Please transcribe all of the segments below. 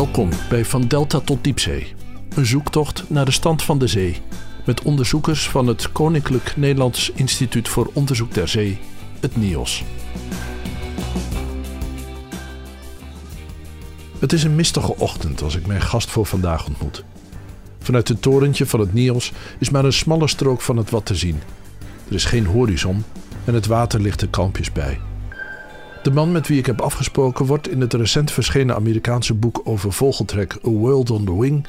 Welkom bij Van Delta tot Diepzee. Een zoektocht naar de stand van de zee. Met onderzoekers van het Koninklijk Nederlands Instituut voor Onderzoek der Zee, het NIOS. Het is een mistige ochtend als ik mijn gast voor vandaag ontmoet. Vanuit het torentje van het NIOS is maar een smalle strook van het wat te zien. Er is geen horizon en het water ligt er kalmpjes bij. De man met wie ik heb afgesproken wordt in het recent verschenen Amerikaanse boek over vogeltrek A World on the Wing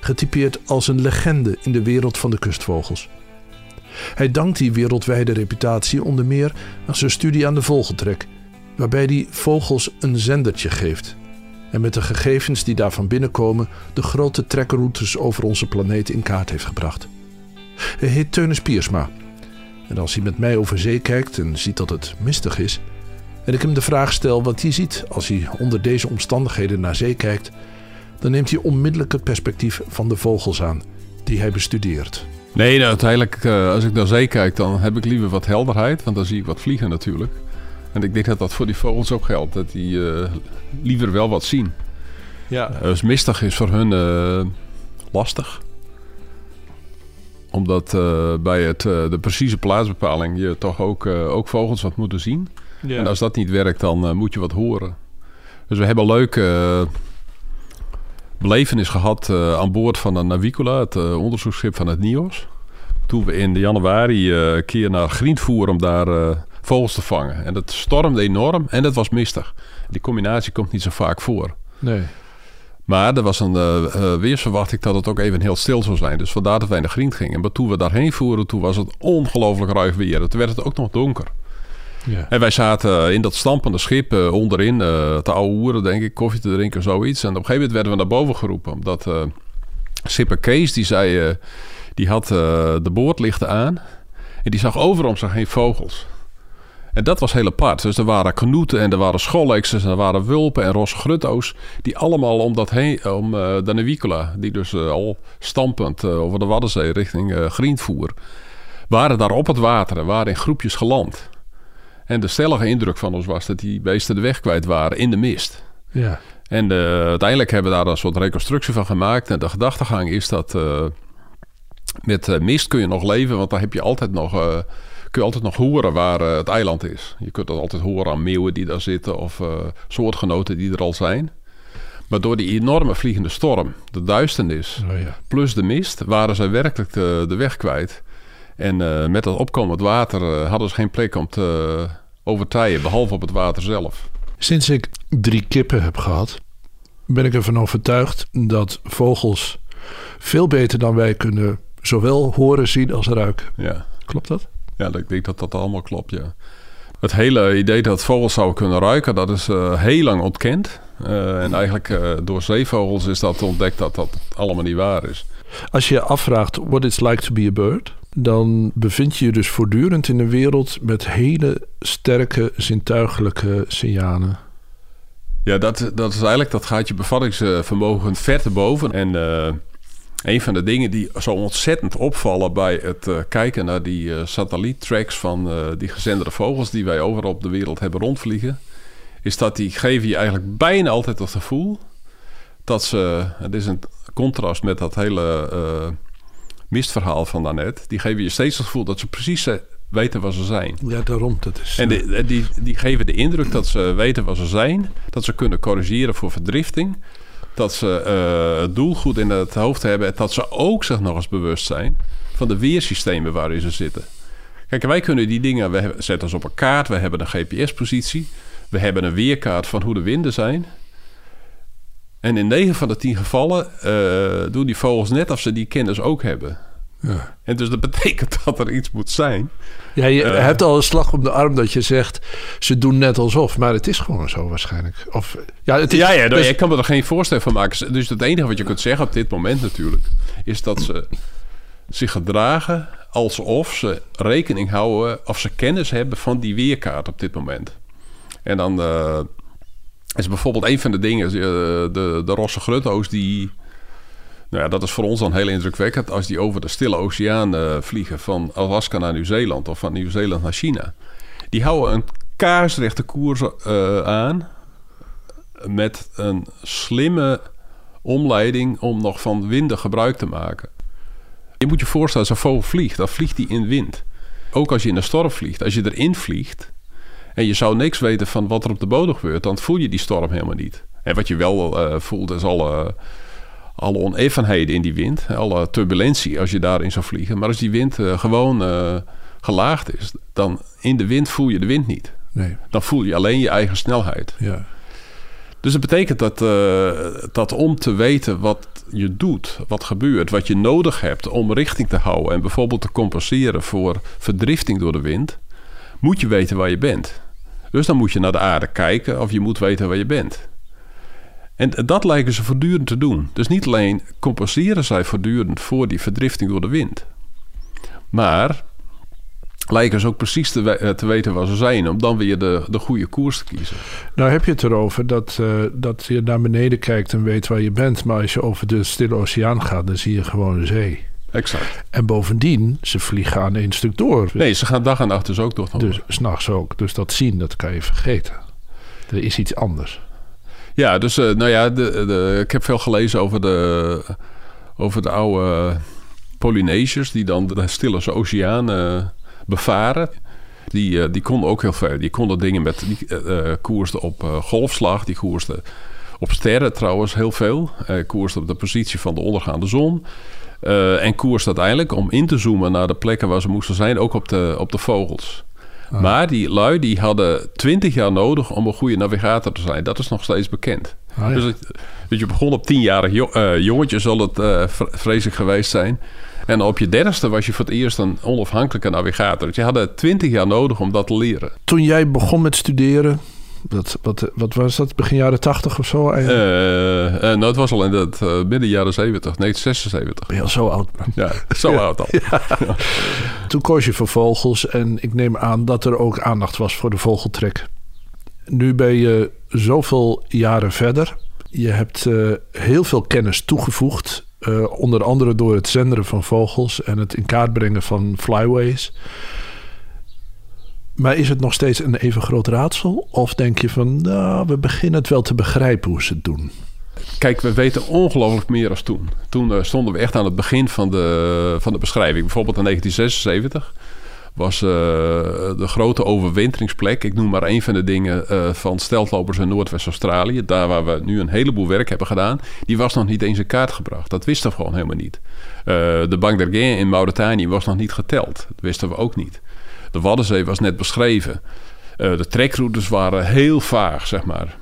getypeerd als een legende in de wereld van de kustvogels. Hij dankt die wereldwijde reputatie onder meer aan zijn studie aan de vogeltrek, waarbij hij vogels een zendertje geeft en met de gegevens die daarvan binnenkomen de grote trekroutes over onze planeet in kaart heeft gebracht. Hij heet Teunis Piersma. En als hij met mij over zee kijkt en ziet dat het mistig is, en ik hem de vraag stel wat hij ziet als hij onder deze omstandigheden naar zee kijkt, dan neemt hij onmiddellijk het perspectief van de vogels aan die hij bestudeert. Nee, nou, uiteindelijk, uh, als ik naar zee kijk, dan heb ik liever wat helderheid, want dan zie ik wat vliegen natuurlijk. En ik denk dat dat voor die vogels ook geldt, dat die uh, liever wel wat zien. Ja. Uh, dus mistig is voor hun lastig omdat bij het, de precieze plaatsbepaling je toch ook, ook vogels wat moeten zien. Ja. En als dat niet werkt, dan moet je wat horen. Dus we hebben leuke belevenis gehad uh, aan boord van de Navicula, het onderzoeksschip van het NIOS. Toen we in januari een keer naar Grient voeren om daar vogels te vangen. En dat stormde enorm en het was mistig. Die combinatie komt niet zo vaak voor. Nee. Maar er was een weersverwachting dat het ook even heel stil zou zijn. Dus vandaar dat wij naar Grient gingen. Maar toen we daarheen voeren, toen was het ongelooflijk ruig weer. Toen werd het ook nog donker. Ja. En wij zaten in dat stampende schip uh, onderin, uh, te ouwe hoeren, denk ik, koffie te drinken, zoiets. En op een gegeven moment werden we naar boven geroepen. Omdat Sipper Kees, die zei, die had de boordlichten aan. En die zag overal zich heen vogels. En dat was heel apart. Dus er waren knoeten en er waren schollexers en er waren wulpen en rosse grutto's. Die allemaal om, dat om de Navicula, die dus al stampend over de Waddenzee richting Grient voer, waren daar op het water en waren in groepjes geland. En de stellige indruk van ons was dat die beesten de weg kwijt waren in de mist. Ja. En uh, uiteindelijk hebben we daar een soort reconstructie van gemaakt. En de gedachtegang is dat uh, met uh, mist kun je nog leven, want dan heb je altijd nog, kun je altijd nog horen waar het eiland is. Je kunt altijd horen aan meeuwen die daar zitten of soortgenoten die er al zijn. Maar door die enorme vliegende storm, de duisternis, oh ja. plus de mist, waren ze werkelijk de, de weg kwijt. En uh, met dat opkomend water uh, hadden ze geen plek om te overtijen, behalve op het water zelf. Sinds ik drie kippen heb gehad, ben ik ervan overtuigd dat vogels veel beter dan wij kunnen zowel horen, zien als ruiken. Ja. Klopt dat? Ja, ik denk dat dat allemaal klopt, ja. Het hele idee dat vogels zouden kunnen ruiken, dat is uh, heel lang ontkend. Uh, en eigenlijk uh, door zeevogels is dat ontdekt dat dat allemaal niet waar is. Als je je afvraagt what it's like to be a bird, dan bevind je je dus voortdurend in een wereld met hele sterke zintuigelijke signalen. Ja, dat, dat is eigenlijk, dat gaat je bevattingsvermogen ver te boven. En uh, een van de dingen die zo ontzettend opvallen bij het uh, kijken naar die uh, satelliettracks van die gezenderde vogels die wij overal op de wereld hebben rondvliegen, is dat die geven je eigenlijk bijna altijd het gevoel dat ze, het is een contrast met dat hele mistverhaal van daarnet, die geven je steeds het gevoel dat ze precies eh, weten waar ze zijn. Ja, daarom. Dat is, en die, die, die geven de indruk dat ze weten waar ze zijn, dat ze kunnen corrigeren voor verdrifting, dat ze uh, het doel goed in het hoofd hebben en dat ze ook zich nog eens bewust zijn van de weersystemen waarin ze zitten. Kijk, wij kunnen die dingen, we zetten ze op een kaart, we hebben een GPS-positie, we hebben een weerkaart van hoe de winden zijn. En in 9 van de 10 gevallen uh, doen die vogels net of ze die kennis ook hebben. Ja. En dus dat betekent dat er iets moet zijn. Ja, je uh, hebt al een slag om de arm dat je zegt... ze doen net alsof, maar het is gewoon zo waarschijnlijk. Of, ja, het is, ja, ja dus, ik kan me er geen voorstel van maken. Dus het enige wat je kunt zeggen op dit moment natuurlijk... is dat ze zich gedragen alsof ze rekening houden... of ze kennis hebben van die weerkaart op dit moment. En dan... Uh, is bijvoorbeeld een van de dingen, de, de, de rosse grutto's die... Nou ja, dat is voor ons dan heel indrukwekkend als die over de Stille Oceaan uh, vliegen van Alaska naar Nieuw-Zeeland of van Nieuw-Zeeland naar China. Die houden een kaarsrechte koers uh, aan met een slimme omleiding om nog van winden gebruik te maken. Je moet je voorstellen, als een vogel vliegt, dan vliegt hij in wind. Ook als je in een storm vliegt. Als je erin vliegt en je zou niks weten van wat er op de bodem gebeurt... dan voel je die storm helemaal niet. En wat je wel uh, voelt is alle, alle onevenheden in die wind. Alle turbulentie als je daarin zou vliegen. Maar als die wind uh, gewoon uh, gelaagd is, dan in de wind voel je de wind niet. Nee. Dan voel je alleen je eigen snelheid. Ja. Dus dat betekent dat, dat om te weten wat je doet, wat gebeurt, wat je nodig hebt om richting te houden en bijvoorbeeld te compenseren voor verdrifting door de wind, moet je weten waar je bent. Dus dan moet je naar de aarde kijken of je moet weten waar je bent. En dat lijken ze voortdurend te doen. Dus niet alleen compenseren zij voortdurend voor die verdrifting door de wind, maar lijken ze ook precies te, te, weten waar ze zijn... om dan weer de, de goede koers te kiezen. Nou heb je het erover dat, uh, dat je naar beneden kijkt en weet waar je bent... maar als je over de Stille Oceaan gaat, dan zie je gewoon de zee. Exact. En bovendien, ze vliegen aan één stuk door. Nee, ze gaan dag en nacht dus ook door. Dus s'nachts ook. Dus dat zien, dat kan je vergeten. Er is iets anders. Ja, dus uh, nou ja, de, de, ik heb veel gelezen over de, over de oude Polynesiërs... die dan de Stille Oceaan... Uh, bevaren. Die, uh, die konden ook heel ver. Die konden dingen met. Die koersten op golfslag. Die koersten op sterren trouwens heel veel. koersten op de positie van de ondergaande zon. En koersten uiteindelijk om in te zoomen naar de plekken waar ze moesten zijn. Ook op de, op de vogels. Ah. Maar die lui die hadden twintig jaar nodig om een goede navigator te zijn. Dat is nog steeds bekend. Ah, ja. Dus je begon op tienjarig jo jongetje, zal het vreselijk geweest zijn. En op je dertigste was je voor het eerst een onafhankelijke navigator. Dus je had twintig jaar nodig om dat te leren. Toen jij begon met studeren, dat, wat, wat was dat? Begin jaren 80 of zo? Uh, uh, nou, het was al in het uh, midden jaren 70, nee, 76. Ben je al zo oud? Man. Ja, zo ja. oud al. Ja. Ja. Toen koos je voor vogels en ik neem aan dat er ook aandacht was voor de vogeltrek. Nu ben je zoveel jaren verder. Je hebt heel veel kennis toegevoegd onder andere door het zenderen van vogels en het in kaart brengen van flyways. Maar is het nog steeds een even groot raadsel? Of denk je van, nou, we beginnen het wel te begrijpen hoe ze het doen? Kijk, we weten ongelooflijk meer als toen. Toen uh, stonden we echt aan het begin van de, van de beschrijving. Bijvoorbeeld in 1976 was uh, de grote overwinteringsplek. Ik noem maar een van de dingen uh, van steltlopers in Noordwest-Australië. Daar waar we nu een heleboel werk hebben gedaan. Die was nog niet eens in kaart gebracht. Dat wisten we gewoon helemaal niet. De Bank d'Arguin in Mauritanië was nog niet geteld. Dat wisten we ook niet. De Waddenzee was net beschreven. de trekroutes waren heel vaag, zeg maar.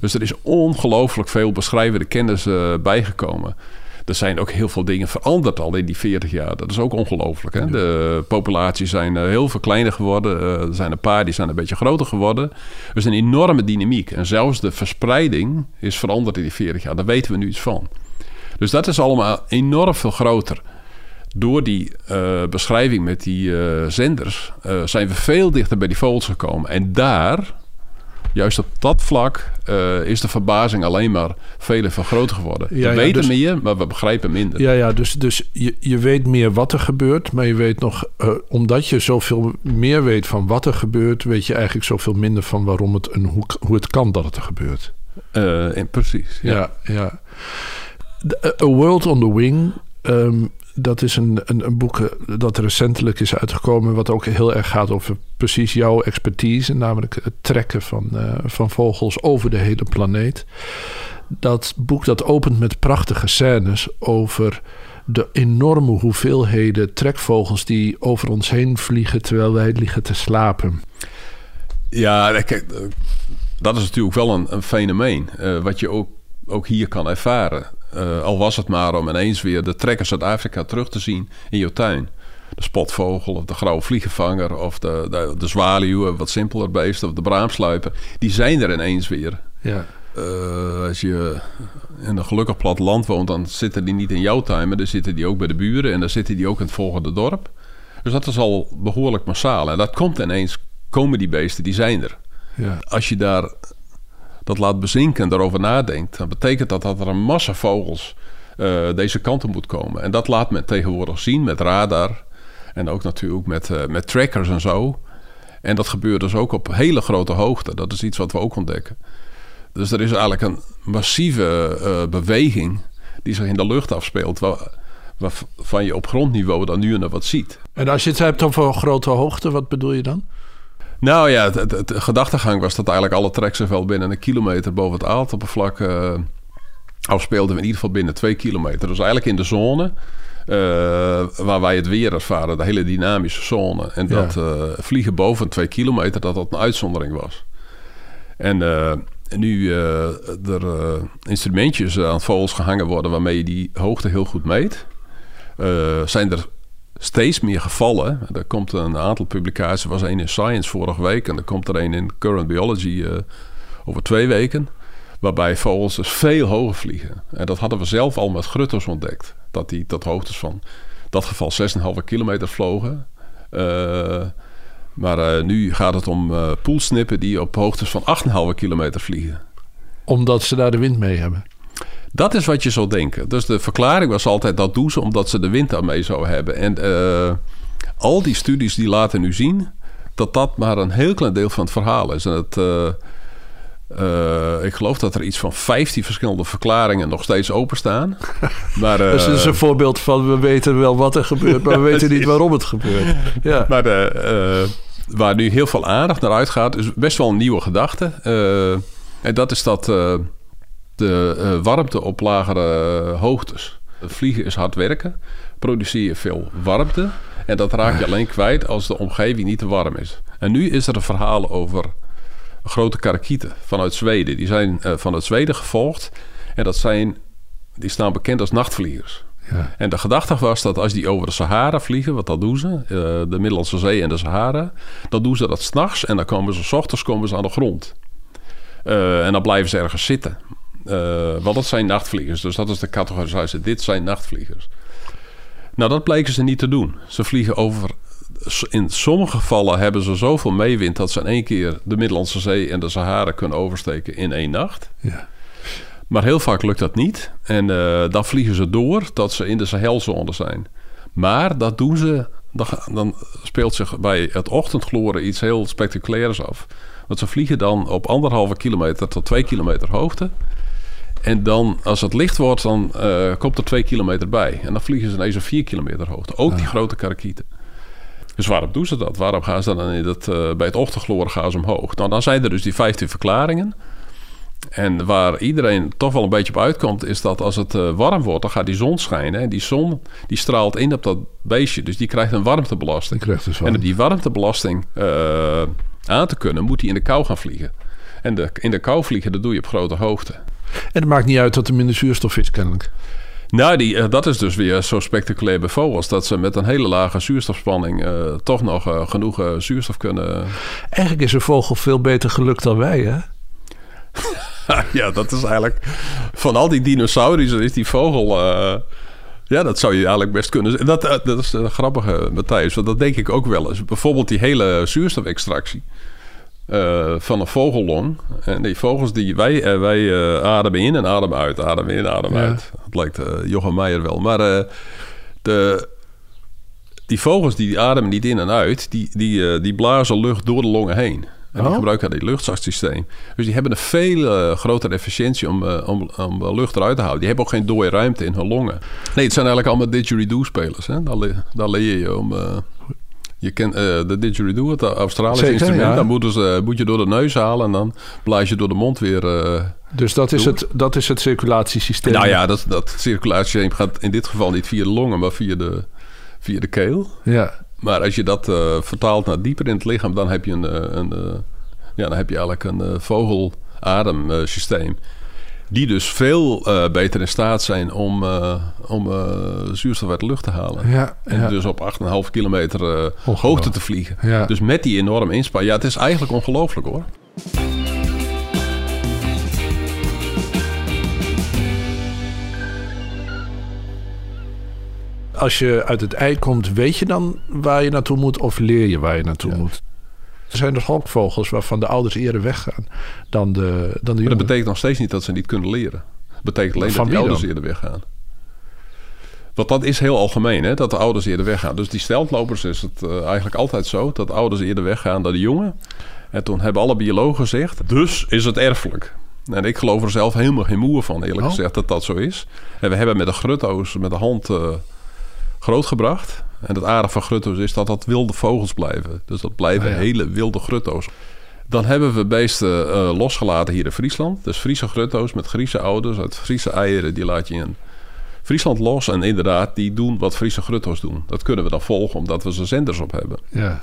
Dus er is ongelooflijk veel beschrijvende kennis bijgekomen. Er zijn ook heel veel dingen veranderd al in die 40 jaar. Dat is ook ongelooflijk. Hè? De populaties zijn eh, heel veel kleiner geworden. Uh, er zijn een paar die zijn een beetje groter geworden. Er is een enorme dynamiek. En zelfs de verspreiding is veranderd in die 40 jaar. Daar weten we nu iets van. Dus dat is allemaal enorm veel groter. Door die uh, beschrijving met die zenders zijn we veel dichter bij die vogels gekomen. En daar juist op dat vlak is de verbazing alleen maar vele van groter geworden. Ja, we ja, weten dus, meer, maar we begrijpen minder. Ja, ja dus, dus je, je weet meer wat er gebeurt, maar je weet nog, omdat je zoveel meer weet van wat er gebeurt, weet je eigenlijk zoveel minder van waarom het en hoe, hoe het kan dat het er gebeurt. En precies. Ja, ja. ja. A World on the Wing. Um, dat is een, een, een, boek eh, dat recentelijk is uitgekomen, wat ook heel erg gaat over precies jouw expertise, namelijk het trekken van, uh, van vogels over de hele planeet. Dat boek dat opent met prachtige scènes over de enorme hoeveelheden trekvogels die over ons heen vliegen terwijl wij liggen te slapen. Ja, kijk, dat is natuurlijk wel een, een fenomeen wat je ook, ook hier kan ervaren. Uh, al was het maar om ineens weer de trekkers uit Afrika terug te zien in je tuin. De spotvogel of de grauwe vliegenvanger of de, de, de zwaluw, wat simpeler beest, of de braamsluiper. Die zijn er ineens weer. Ja. Uh, als je in een gelukkig platteland woont, dan zitten die niet in jouw tuin, maar dan zitten die ook bij de buren en dan zitten die ook in het volgende dorp. Dus dat is al behoorlijk massaal. En dat komt ineens, komen die beesten, die zijn er. Ja. Als je daar dat laat bezinken en daarover nadenkt, dan betekent dat dat er een massa vogels uh, deze kant op moet komen. En dat laat men tegenwoordig zien met radar en ook natuurlijk met, uh, met trackers en zo. En dat gebeurt dus ook op hele grote hoogte. Dat is iets wat we ook ontdekken. Dus er is eigenlijk een massieve uh, beweging die zich in de lucht afspeelt. Waar, waarvan je op grondniveau dan nu en dan wat ziet. En als je het hebt over grote hoogte, wat bedoel je dan? Nou ja, de gedachtegang was dat eigenlijk alle tracks zich wel binnen een kilometer boven het aardoppervlak uh, afspeelden. In ieder geval binnen twee kilometer. Dus eigenlijk in de zone uh, waar wij het weer ervaren, de hele dynamische zone. En dat uh, vliegen boven twee kilometer, dat dat een uitzondering was. En nu er instrumentjes aan vogels gehangen worden waarmee je die hoogte heel goed meet, zijn er steeds meer gevallen. Er komt een aantal publicaties. Er was één in Science vorige week en er komt er een in Current Biology uh, over twee weken. Waarbij vogels dus veel hoger vliegen. En dat hadden we zelf al met grutters ontdekt. Dat die tot hoogtes van, dat geval 6,5 kilometer vlogen. Uh, maar uh, nu gaat het om poelsnippen die op hoogtes van 8,5 kilometer vliegen. Omdat ze daar de wind mee hebben? Dat is wat je zou denken. Dus de verklaring was altijd dat doen ze omdat ze de wind daarmee zou hebben. En uh, al die studies die laten nu zien dat dat maar een heel klein deel van het verhaal is. En het, uh, uh, ik geloof dat er iets van 15 verschillende verklaringen nog steeds openstaan. maar, uh, dus is een voorbeeld van we weten wel wat er gebeurt, maar we weten niet waarom het gebeurt. Ja. Maar waar nu heel veel aandacht naar uitgaat, is best wel een nieuwe gedachte. en dat is dat de uh, warmte op lagere uh, hoogtes. Vliegen is hard werken, produceer je veel warmte. En dat raak je alleen kwijt als de omgeving niet te warm is. En nu is er een verhaal over grote karakieten vanuit Zweden. Die zijn uh, vanuit Zweden gevolgd. En dat zijn, die staan bekend als nachtvliegers. Ja. En de gedachte was dat als die over de Sahara vliegen, wat dat doen ze, de Middellandse Zee en de Sahara, dan doen ze dat s'nachts en dan komen ze s ochtends komen ze aan de grond. en dan blijven ze ergens zitten. Uh, want dat zijn nachtvliegers. Dus dat is de categorisatie. Dit zijn nachtvliegers. Nou, dat bleken ze niet te doen. Ze vliegen over. In sommige gevallen hebben ze zoveel meewind dat ze in één keer de Middellandse Zee en de Sahara kunnen oversteken in één nacht. Ja. Maar heel vaak lukt dat niet. En uh, dan vliegen ze door dat ze in de Sahelzone zijn. Maar dat doen ze. Dan, dan speelt zich bij het ochtendgloren iets heel spectaculairs af. Want ze vliegen dan op anderhalve kilometer tot twee kilometer hoogte. En dan, als het licht wordt, dan uh, komt er twee kilometer bij. En dan vliegen ze ineens een vier kilometer hoogte. Ook die grote karakieten. Dus waarom doen ze dat? Waarom gaan ze dan in dat, uh, bij het ochtendgloren gaan ze omhoog? Nou, dan zijn er dus die 15 verklaringen. En waar iedereen toch wel een beetje op uitkomt, is dat als het uh, warm wordt, dan gaat die zon schijnen. En die zon die straalt in op dat beestje. Dus die krijgt een warmtebelasting. Krijgt dus en om die warmtebelasting aan te kunnen, moet hij in de kou gaan vliegen. En de, in de kou vliegen, dat doe je op grote hoogte. En het maakt niet uit dat er minder zuurstof is, kennelijk. Nou, die, uh, dat is dus weer zo spectaculair bij vogels. Dat ze met een hele lage zuurstofspanning uh, toch nog uh, genoeg zuurstof kunnen. Eigenlijk is een vogel veel beter gelukt dan wij, hè? ja, dat is eigenlijk. Van al die dinosauriërs is die vogel. ja, dat zou je eigenlijk best kunnen. Dat, dat is een grappige, Matthijs. Want dat denk ik ook wel eens. Bijvoorbeeld die hele zuurstofextractie. Uh, van een vogellong. En die vogels die wij, uh, wij uh, ademen in en ademen uit, ademen in, ademen ja. uit. Dat lijkt Jochem Meijer wel. Maar de, die vogels die ademen niet in en uit, die, die, die blazen lucht door de longen heen. En die oh. gebruiken dat luchtzachtsysteem. Dus die hebben een veel grotere efficiëntie om, om, om lucht eruit te houden. Die hebben ook geen dode ruimte in hun longen. Nee, het zijn eigenlijk allemaal didgeridoo-spelers. Daar, daar leer je om je kent uh, de didgeridoo, het Australische instrument. Ja. Dan moeten ze, moet je door de neus halen en dan blaas je door de mond weer. Uh, dus dat is, het, dat is het circulatiesysteem? Nou ja, dat, dat circulatiesysteem gaat in dit geval niet via de longen, maar via de, via de keel. Ja. Maar als je dat vertaalt naar dieper in het lichaam, dan heb je, een, een, ja, dan heb je eigenlijk een vogelademsysteem die dus veel uh, beter in staat zijn om, uh, om uh, zuurstof uit de lucht te halen. Ja, en ja. dus op 8,5 kilometer hoogte te vliegen. Ja. Dus met die enorme inspanning. Ja, het is eigenlijk ongelooflijk hoor. Als je uit het ei komt, weet je dan waar je naartoe moet of leer je waar je naartoe moet? Er zijn dus honkvogels waarvan de ouders eerder weggaan dan de, dan de Maar dat betekent nog steeds niet dat ze niet kunnen leren. Dat betekent alleen dat de ouders eerder weggaan. Want dat is heel algemeen, hè, dat de ouders eerder weggaan. Dus die steltlopers is het uh, eigenlijk altijd zo... dat de ouders eerder weggaan dan de jongen. En toen hebben alle biologen gezegd... dus is het erfelijk. En ik geloof er zelf helemaal geen moer van, eerlijk Oh. gezegd, dat dat zo is. En we hebben met de grutto's met de hand eh, grootgebracht. En het aardige van grutto's is dat dat wilde vogels blijven. Dus dat blijven Ah, ja. hele wilde grutto's. Dan hebben we beesten eh, losgelaten hier in Friesland. Dus Friese grutto's met Friese ouders uit Friese eieren, die laat je in Friesland los. En inderdaad, die doen wat Friese grutto's doen. Dat kunnen we dan volgen, omdat we ze zenders op hebben. Ja.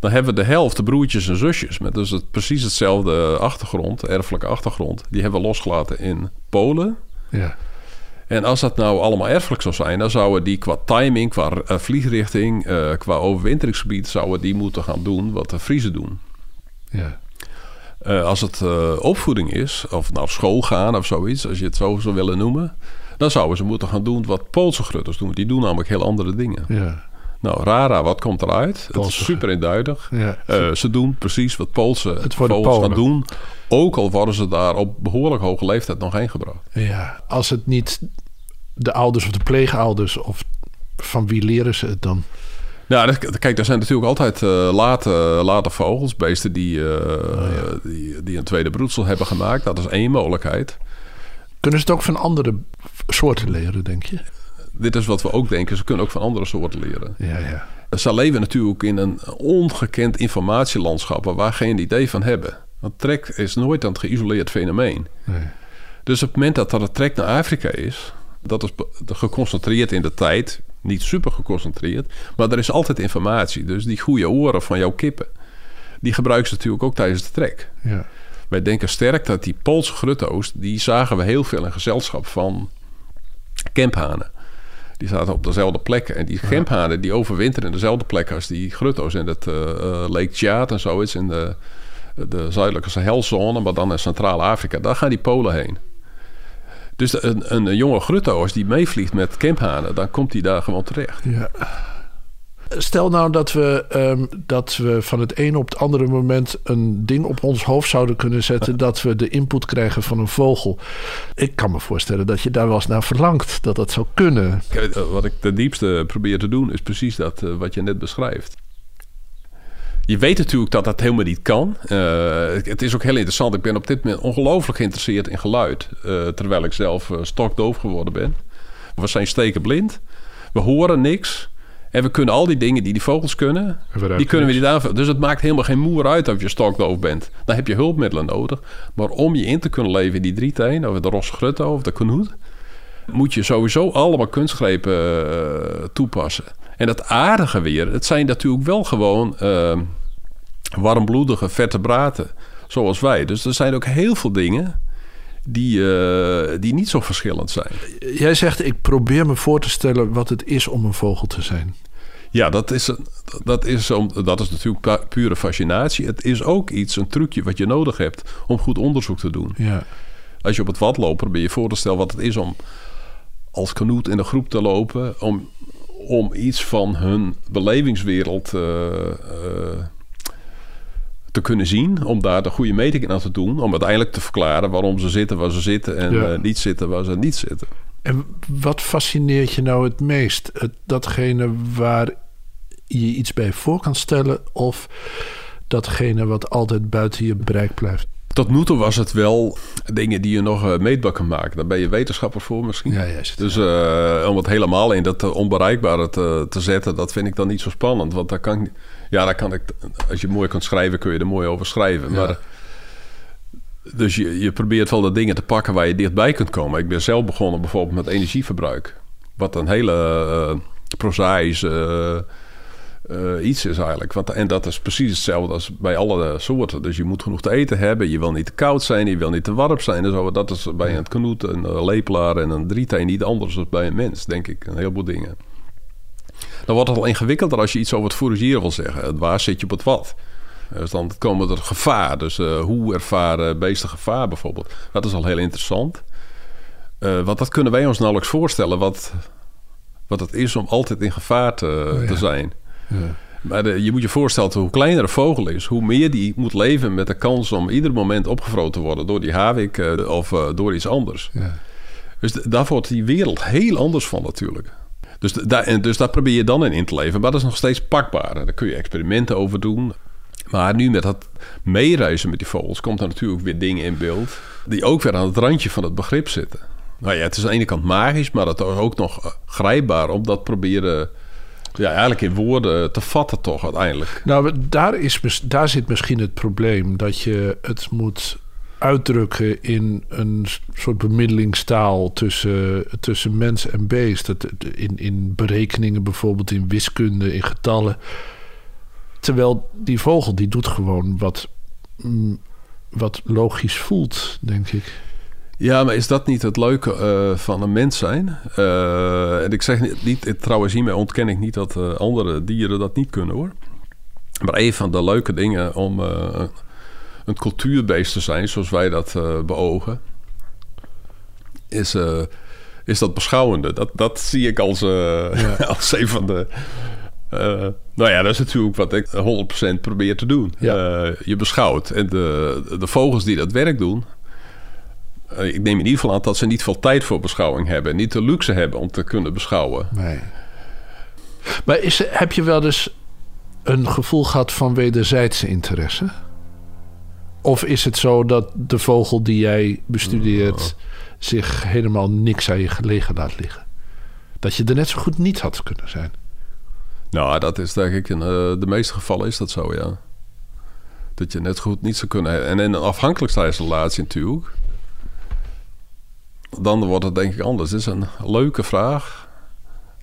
Dan hebben we de helft de broertjes en zusjes met dus het, precies hetzelfde achtergrond, erfelijke achtergrond. Die hebben we losgelaten in Polen. Ja. En als dat nou allemaal erfelijk zou zijn, dan zouden die qua timing, qua eh, vliegrichting, eh, qua overwinteringsgebied, zouden die moeten gaan doen wat de Friesen doen. Ja. Eh, als het opvoeding is, of naar school gaan of zoiets, als je het zo zou willen noemen, dan zouden ze moeten gaan doen wat Poolse grutters doen. Die doen namelijk heel andere dingen. Ja. Nou, Rara, wat komt eruit? Het Poolse is super eenduidig. Ja. Eh, ze doen precies wat Poolse Het worden vogels gaan doen. Ook al worden ze daar op behoorlijk hoge leeftijd nog heen gebracht. ja. Als het niet de ouders of de pleegouders of van wie leren ze het dan? Nou, kijk, er zijn natuurlijk altijd eh, late, late vogels, beesten die, eh, Oh, die, die een tweede broedsel hebben gemaakt. Dat is één mogelijkheid. Kunnen ze het ook van andere soorten leren, denk je? Dit is wat we ook denken. Ze kunnen ook van andere soorten leren. Ja, ja. Ze leven natuurlijk in een ongekend informatielandschap waar we geen idee van hebben. Want trek is nooit een geïsoleerd fenomeen. Nee. Dus op het moment dat er een trek naar Afrika is, dat is geconcentreerd in de tijd, niet super geconcentreerd, maar er is altijd informatie. Dus die goede oren van jouw kippen, die gebruiken ze natuurlijk ook tijdens de trek. Ja. Wij denken sterk dat die Poolse grutto's, die zagen we heel veel in gezelschap van kemphanen. Die zaten op dezelfde plekken. En die kemphanen die overwinteren in dezelfde plekken als die grutto's in het eh, Lake Tjaat en zoiets in de, de zuidelijke Sahelzone, maar dan in Centraal-Afrika. Daar gaan die Polen heen. Dus een, een, jonge grutto, als die meevliegt met kemphanen, dan komt hij daar gewoon terecht. Ja. Stel nou dat we, ehm, dat we van het ene op het andere moment een ding op ons hoofd zouden kunnen zetten. dat we de input krijgen van een vogel. Ik kan me voorstellen dat je daar wel eens naar verlangt. Dat dat zou kunnen. Eh, Wat ik ten diepste probeer te doen, is precies dat eh, wat je net beschrijft. Je weet natuurlijk dat dat helemaal niet kan. Eh, het is ook heel interessant. Ik ben op dit moment ongelooflijk geïnteresseerd in geluid. terwijl ik zelf stokdoof geworden ben. We zijn stekenblind. We horen niks. En we kunnen al die dingen die die vogels kunnen, die kunnen we niet aanvullen. Dus het maakt helemaal geen moer uit of je stokdoof bent. Dan heb je hulpmiddelen nodig. Maar om je in te kunnen leven in die drieteen, of de rosgrutto of de knoet, moet je sowieso allemaal kunstgrepen eh, toepassen. En het aardige weer, het zijn natuurlijk wel gewoon eh, warmbloedige vertebraten, zoals wij. Dus er zijn ook heel veel dingen die, eh, die niet zo verschillend zijn. Jij zegt, ik probeer me voor te stellen wat het is om een vogel te zijn. Ja, dat is, een- dat is, om- dat is natuurlijk pu- pure fascinatie. Het is ook iets, een trucje wat je nodig hebt om goed onderzoek te doen. Ja. Als je op het wat loopt, probeer je voor te stellen wat het is om als kanoet in een groep te lopen. Om, om iets van hun belevingswereld eh, te kunnen zien. Om daar de goede metingen aan te doen. Om uiteindelijk te verklaren waarom ze zitten waar ze zitten. En Ja. eh, niet zitten waar ze niet zitten. En wat fascineert je nou het meest? Het, datgene waar je iets bij voor kan stellen of datgene wat altijd buiten je bereik blijft? Tot nu toe was het wel dingen die je nog eh, meetbaar kan maken. Daar ben je wetenschapper voor misschien. Ja, juist. Dus eh, om het helemaal in dat onbereikbare te, te zetten, dat vind ik dan niet zo spannend. Want daar kan ik, ja, daar kan ik, als je mooi kunt schrijven, kun je er mooi over schrijven. Maar, dus je, je probeert wel de dingen te pakken waar je dichtbij kunt komen. Ik ben zelf begonnen bijvoorbeeld met energieverbruik. Wat een hele uh, prozaïsche uh, iets is eigenlijk. Want, en dat is precies hetzelfde als bij alle soorten. Dus je moet genoeg te eten hebben. Je wil niet te koud zijn. Je wil niet te warm zijn. En zo. Dat is bij een knoet, een lepelaar en een drieteen niet anders dan bij een mens, denk ik. Een heleboel dingen. Dan wordt het al ingewikkelder als je iets over het fourageren wil zeggen. Waar zit je op het wat? Dus dan komen er gevaar. Dus uh, hoe ervaren beesten gevaar bijvoorbeeld? Dat is al heel interessant. Uh, want dat kunnen wij ons nauwelijks voorstellen. Wat, wat het is om altijd in gevaar te, oh, ja. te zijn. Ja. Maar de, je moet je voorstellen, hoe kleiner een vogel is, hoe meer die moet leven met de kans om ieder moment opgevroten te worden door die havik uh, of door iets anders. Ja. Dus daar wordt die wereld heel anders van natuurlijk. Dus, daar, en dus daar probeer je dan in in te leven. Maar dat is nog steeds pakbaar. Daar kun je experimenten over doen. Maar nu met dat meereizen met die vogels komt er natuurlijk weer dingen in beeld die ook weer aan het randje van het begrip zitten. Nou ja, het is aan de ene kant magisch, maar het is ook nog grijpbaar om dat proberen ja, eigenlijk in woorden te vatten toch uiteindelijk. Nou, daar, is, daar zit misschien het probleem dat je het moet uitdrukken in een soort bemiddelingstaal tussen, tussen mens en beest. Dat, in, in berekeningen bijvoorbeeld, in wiskunde, in getallen. Terwijl die vogel die doet gewoon wat, mm, wat logisch voelt, denk ik. Ja, maar is dat niet het leuke uh, van een mens zijn? Uh, en ik zeg niet, trouwens hiermee ontken ik niet dat uh, andere dieren dat niet kunnen hoor. Maar een van de leuke dingen om een cultuurbeest te zijn, zoals wij dat beogen, is, is dat beschouwende. Dat, dat zie ik als, ja. als een van de. nou ja, dat is natuurlijk wat ik 100% probeer te doen. Ja. je beschouwt. En de, de vogels die dat werk doen, eh, ik neem in ieder geval aan dat ze niet veel tijd voor beschouwing hebben. Niet de luxe hebben om te kunnen beschouwen. Nee. Maar is, heb je wel eens een gevoel gehad van wederzijdse interesse? Of is het zo dat de vogel die jij bestudeert zich helemaal niks aan je gelegen laat liggen? Dat je er net zo goed niet had kunnen zijn? Nou, dat is denk ik in uh, de meeste gevallen is dat zo, ja. Dat je net goed niet zou kunnen. En in een afhankelijkheidsrelatie natuurlijk dan wordt het denk ik anders. Dit is een leuke vraag.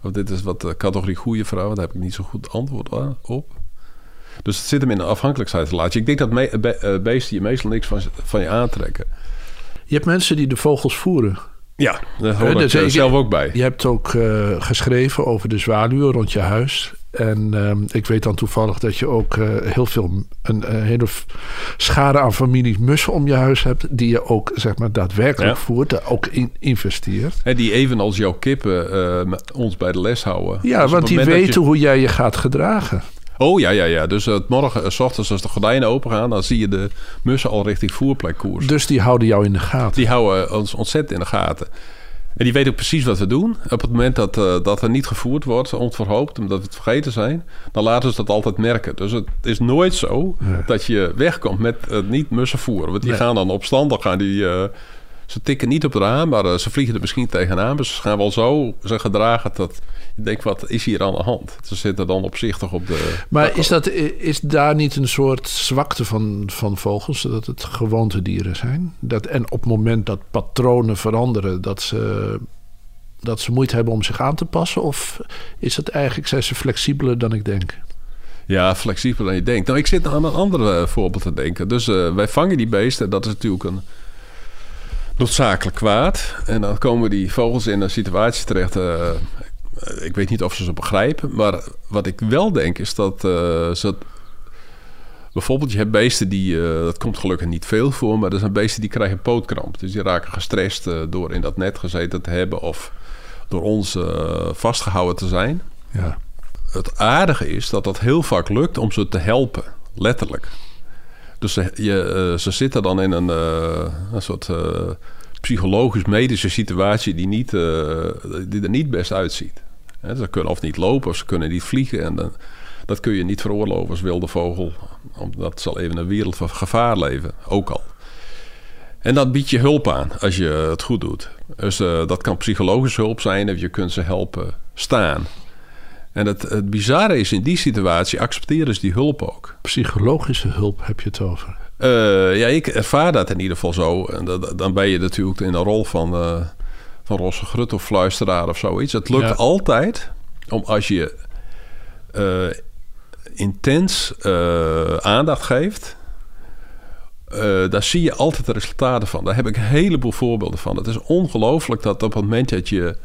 Of dit is wat de categorie goede vraag. Daar heb ik niet zo goed antwoord op. Dus het zit hem in een afhankelijkheidsrelatie. Ik denk dat me, be, uh, beesten je meestal niks van, van je aantrekken. Je hebt mensen die de vogels voeren. Ja, daar hoor uh, ik dus zelf ook bij. Je hebt ook uh, geschreven over de zwaluwen rond je huis. En uh, ik weet dan toevallig dat je ook uh, heel veel, een, hele schade aan families mussen om je huis hebt. Die je ook, zeg maar, daadwerkelijk ja. voert. Daar ook in investeert. En die evenals jouw kippen ons bij de les houden. Ja, dus want die weten je... hoe jij je gaat gedragen. Oh ja, ja, ja. Dus het morgen, s ochtends als de gordijnen open gaan, dan zie je de mussen al richting voerplek koers. Dus die houden jou in de gaten. Die houden ons ontzettend in de gaten. En die weten ook precies wat we doen. Op het moment dat, uh, dat er niet gevoerd wordt, onverhoopt, omdat we het vergeten zijn, dan laten ze dat altijd merken. Dus het is nooit zo ja. dat je wegkomt met het niet mussen voeren. Want die gaan dan op stand, dan gaan die. Uh, ze tikken niet op het raam, maar uh, ze vliegen er misschien tegenaan. Dus ze gaan wel zo ze gedragen dat je denkt, wat is hier aan de hand? Ze zitten dan opzichtig op de... Maar is, dat, is daar niet een soort zwakte van, van vogels? Dat het gewoontedieren zijn? Dat, en op het moment dat patronen veranderen... dat ze, dat ze moeite hebben om zich aan te passen? Of is het eigenlijk, zijn ze flexibeler dan ik denk? Ja, flexibeler dan je denkt. Nou, ik zit aan een ander voorbeeld te denken. Dus uh, wij vangen die beesten. Dat is natuurlijk een noodzakelijk kwaad. En dan komen die vogels in een situatie terecht. Uh, ik weet niet of ze ze begrijpen. Maar wat ik wel denk is dat uh, ze. Bijvoorbeeld, je hebt beesten die. Uh, dat komt gelukkig niet veel voor. Maar er zijn beesten die krijgen pootkramp. Dus die raken gestrest door in dat net gezeten te hebben. Of door ons vastgehouden te zijn. Ja. Het aardige is dat dat heel vaak lukt om ze te helpen. Letterlijk. Dus ze, je, ze zitten dan in een, een soort psychologisch-medische situatie die, niet, die er niet best uitziet. ze kunnen of niet lopen of ze kunnen niet vliegen. En dan, dat kun je niet veroorloven als wilde vogel. Omdat zal even een wereld van gevaar leven, ook al. En dat biedt je hulp aan als je het goed doet. Dus dat kan psychologische hulp zijn of je kunt ze helpen staan. En het, het bizarre is, in die situatie accepteren ze die hulp ook. Psychologische hulp heb je het over? Uh, ja, ik ervaar dat in ieder geval zo. En dat, dan ben je natuurlijk in de rol van, uh, van Rosse Grut of fluisteraar of zoiets. Het lukt ja. altijd om als je uh, intens aandacht geeft... daar zie je altijd de resultaten van. Daar heb ik een heleboel voorbeelden van. Het is ongelooflijk dat op het moment dat je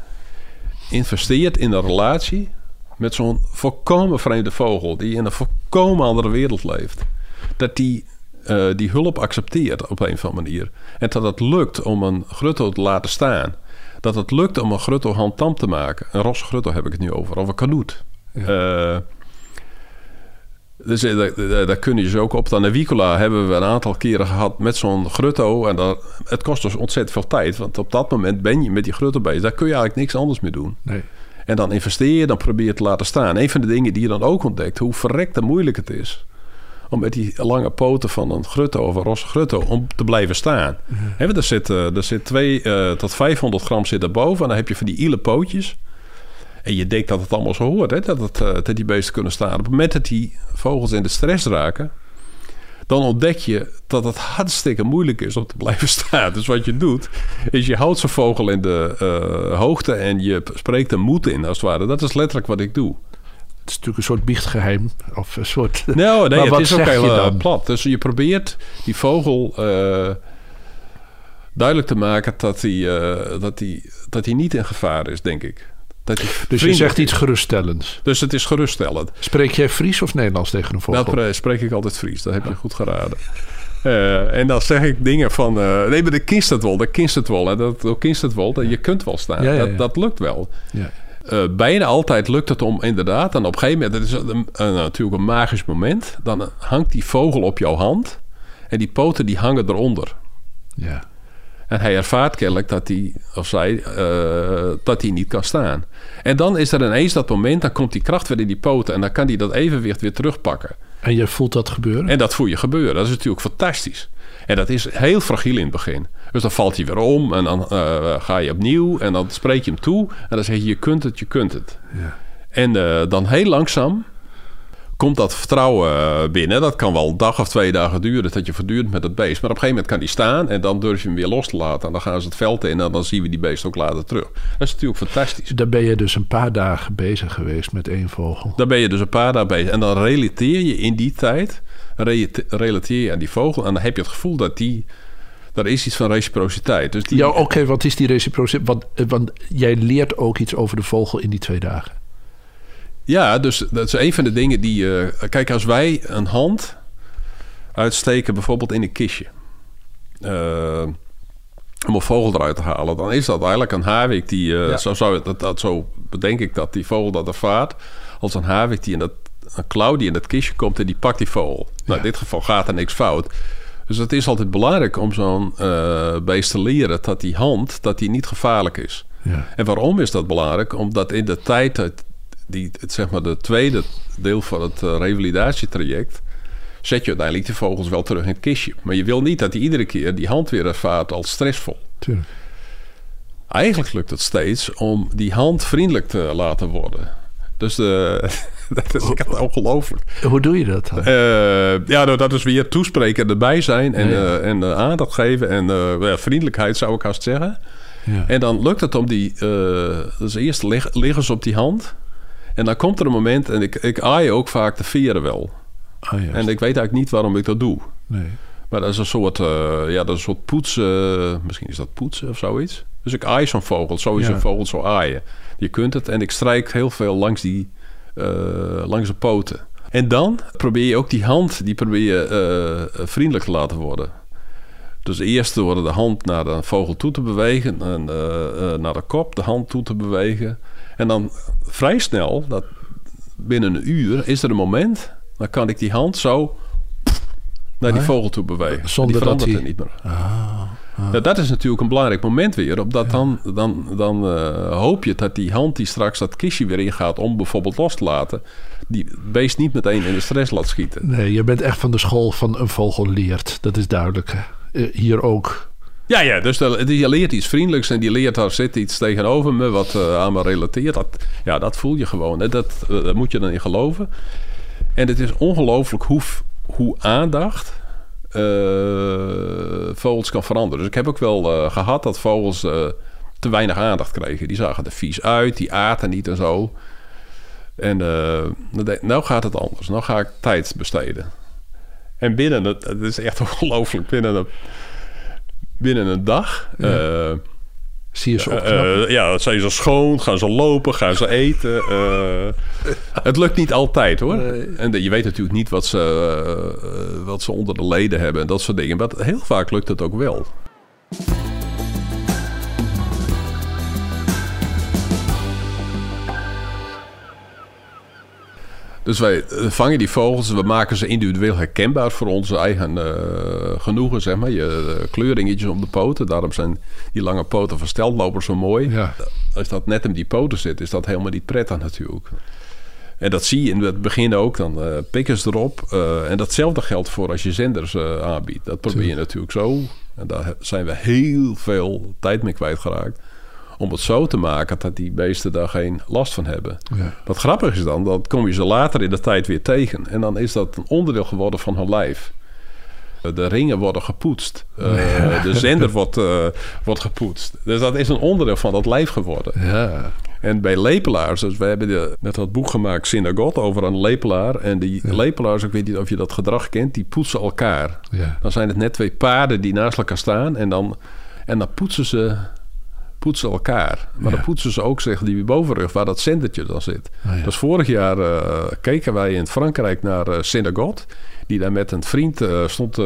investeert in een relatie met zo'n volkomen vreemde vogel die in een volkomen andere wereld leeft, dat die uh, die hulp accepteert op een of andere manier. En dat het lukt om een grutto te laten staan. Dat het lukt om een grutto handtam te maken. Een rosse grutto heb ik het nu over, of een kanoet. Ja. Uh, dus daar, daar kun je dus ook op. Dan Wicola hebben we een aantal keren gehad met zo'n grutto. En dat, het kost dus ontzettend veel tijd. Want op dat moment ben je met die grutto bezig. Daar kun je eigenlijk niks anders meer doen. Nee. En dan investeer je, dan probeer je te laten staan. Een van de dingen die je dan ook ontdekt, hoe verrekte moeilijk het is om met die lange poten van een grutto of een rosse grutto om te blijven staan. Want er zit, eh, er zit twee eh, tot 500 gram zit erboven en dan heb je van die ile pootjes. En je denkt dat het allemaal zo hoort, hè? Dat, het, eh, dat die beesten kunnen staan. Op het moment dat die vogels in de stress raken, dan ontdek je dat het hartstikke moeilijk is om te blijven staan. Dus wat je doet, is je houdt zo'n vogel in de eh, hoogte en je spreekt er moed in, als het ware. Dat is letterlijk wat ik doe. Het is natuurlijk een soort biechtgeheim. Of een soort... Nou, nee, Maar het wat is ook zeg je heel eh, dan? plat. Dus je probeert die vogel eh, duidelijk te maken dat hij, dat, hij, dat hij niet in gevaar is, denk ik. Dat Dus je zegt iets geruststellends. Dus het is geruststellend. Spreek jij Fries of Nederlands tegen een vogel? Dat pre- spreek ik altijd Fries. Dat heb je goed geraden. Eh, en dan zeg ik dingen van... eh, nee, maar de kinst het wel. Kinst het wel. En dat, dat kinst het wel. Dat je kunt wel staan. Ja, ja, ja. Dat, dat lukt wel. Ja. Eh, bijna altijd lukt het om inderdaad... En op een gegeven moment... Dat is een, een- natuurlijk een magisch moment. Dan hangt die vogel op jouw hand. En die poten die hangen eronder. ja. En hij ervaart kennelijk dat hij, of zij, eh, dat hij niet kan staan. En dan is er ineens dat moment, dan komt die kracht weer in die poten... en dan kan hij dat evenwicht weer terugpakken. En je voelt dat gebeuren? En dat voel je gebeuren. Dat is natuurlijk fantastisch. En dat is heel fragiel in het begin. Dus dan valt hij weer om en dan eh, ga je opnieuw en dan spreek je hem toe. En dan zeg je, je kunt het, je kunt het. Ja. En eh, dan heel langzaam komt dat vertrouwen eh, binnen. Dat kan wel een dag of twee dagen duren dat je voortdurend met het beest. Maar op een gegeven moment kan die staan en dan durf je hem weer los te laten. En dan gaan ze het veld in en dan zien we die beest ook later terug. Dat is natuurlijk fantastisch. Daar ben je dus een paar dagen bezig geweest met één vogel. Dan ben je dus een paar dagen bezig. En dan relateer je in die tijd, relate- relateer je aan die vogel. En dan heb je het gevoel dat die, er is iets van reciprociteit. Dus die, Ja, oké, wat is die reciprociteit? Want, eh, want jij leert ook iets over de vogel in die twee dagen. Ja, dus dat is een van de dingen die... eh, kijk, als wij een hand uitsteken, bijvoorbeeld in een kistje... eh, om een vogel eruit te halen... dan is dat eigenlijk een havik die... eh, Ja. zo, zou, dat, dat, zo bedenk ik dat die vogel dat ervaart... als een havik die in dat... een klauw die in dat kistje komt en die pakt die vogel. Nou, in dit geval gaat er niks fout. Dus het is altijd belangrijk om zo'n beest te leren... dat die hand dat die niet gevaarlijk is. Ja. En waarom is dat belangrijk? Omdat in de tijd dat die, het, zeg maar de tweede deel van het eh, revalidatietraject... zet je uiteindelijk de vogels wel terug in het kistje. Maar je wil niet dat hij iedere keer die hand weer ervaart als stressvol. Tuurlijk. Eigenlijk lukt het steeds om die hand vriendelijk te laten worden. Dus de, dat is echt ongelooflijk. Hoe doe je dat dan? Eh, ja, nou, dat is weer toespreken en erbij zijn en, Ja. eh, en eh, aandacht geven en eh, ja, vriendelijkheid zou ik haast zeggen. Ja. En dan lukt het om die... eh, dus eerst lig- liggen ze op die hand. En dan komt er een moment... En ik, ik aai ook vaak de veren wel. Ah. En ik weet eigenlijk niet waarom ik dat doe. nee. Maar dat is een soort... eh, ja, dat is een soort poetsen... misschien is dat poetsen of zoiets. Dus ik aai zo'n vogel. Zo is Ja. een vogel zo aaien. Je kunt het. En ik strijk heel veel langs die... eh, langs de poten. En dan probeer je ook die hand... Die probeer je eh, vriendelijk te laten worden. Dus eerst door de hand naar de vogel toe te bewegen. En eh, eh, naar de kop de hand toe te bewegen. En dan vrij snel, dat binnen een uur, is er een moment... dan kan ik die hand zo naar die vogel toe bewegen. Zonder die verandert dat er hij- niet meer. Ah, ah. Ja, dat is natuurlijk een belangrijk moment weer. Omdat dan, dan, dan eh, hoop je dat die hand die straks dat kistje weer ingaat... om bijvoorbeeld los te laten... die beest niet meteen in de stress laat schieten. Nee, je bent echt van de school van een vogel leert. Dat is duidelijk. hè. Eh, hier ook. Ja, ja, dus dat- die leert iets vriendelijks en die leert daar zit iets tegenover me wat eh, aan me relateert. Dat, ja, dat voel je gewoon. Hè. Dat, eh, moet je dan in geloven. En het is ongelooflijk hoe, hoe aandacht vogels kan veranderen. Dus ik heb ook wel eh, gehad dat vogels te weinig aandacht kregen. Die zagen er vies uit, die aten niet en zo. En ik, nou gaat het anders. Nou ga ik tijd besteden. En binnen, het, het is echt ongelooflijk, binnen een, binnen een dag... eh, Zie je ze eh, opknappen? eh, ja, zijn ze schoon, gaan ze lopen, gaan ze eten. het lukt niet altijd hoor. Nee. En je weet natuurlijk niet wat ze, wat ze onder de leden hebben en dat soort dingen. Maar heel vaak lukt het ook wel. Dus wij eh, vangen die vogels, we maken ze individueel herkenbaar voor onze eigen eh, genoegen, zeg maar. Je eh, kleuringetjes om de poten, daarom zijn die lange poten van steltlopers zo mooi. ja. Als dat net om die poten zit, is dat helemaal niet prettig natuurlijk. En dat zie je in het begin ook. Dan uh, pikken ze erop. En datzelfde geldt voor als je zenders aanbiedt. Dat probeer je natuurlijk zo. En daar zijn we heel veel tijd mee kwijtgeraakt. Om het zo te maken dat die beesten daar geen last van hebben. Ja. Wat grappig is dan, dan kom je ze later in de tijd weer tegen. En dan is dat een onderdeel geworden van hun lijf. De ringen worden gepoetst. Uh, de zender wordt, uh, wordt gepoetst. Dus dat is een onderdeel van dat lijf geworden. Ja. En bij lepelaars, dus we hebben de, net dat boek gemaakt, Synagogue, over een lepelaar. En die Ja. lepelaars, ik weet niet of je dat gedrag kent, die poetsen elkaar. Ja. Dan zijn het net twee paarden die naast elkaar staan. En dan, en dan poetsen ze poetsen elkaar. Maar Ja. dan poetsen ze ook zeg, die bovenrug waar dat zendertje dan zit. Oh, ja. Dus vorig jaar eh, keken wij in Frankrijk naar eh Synagogue. Die daar met een vriend eh, stond,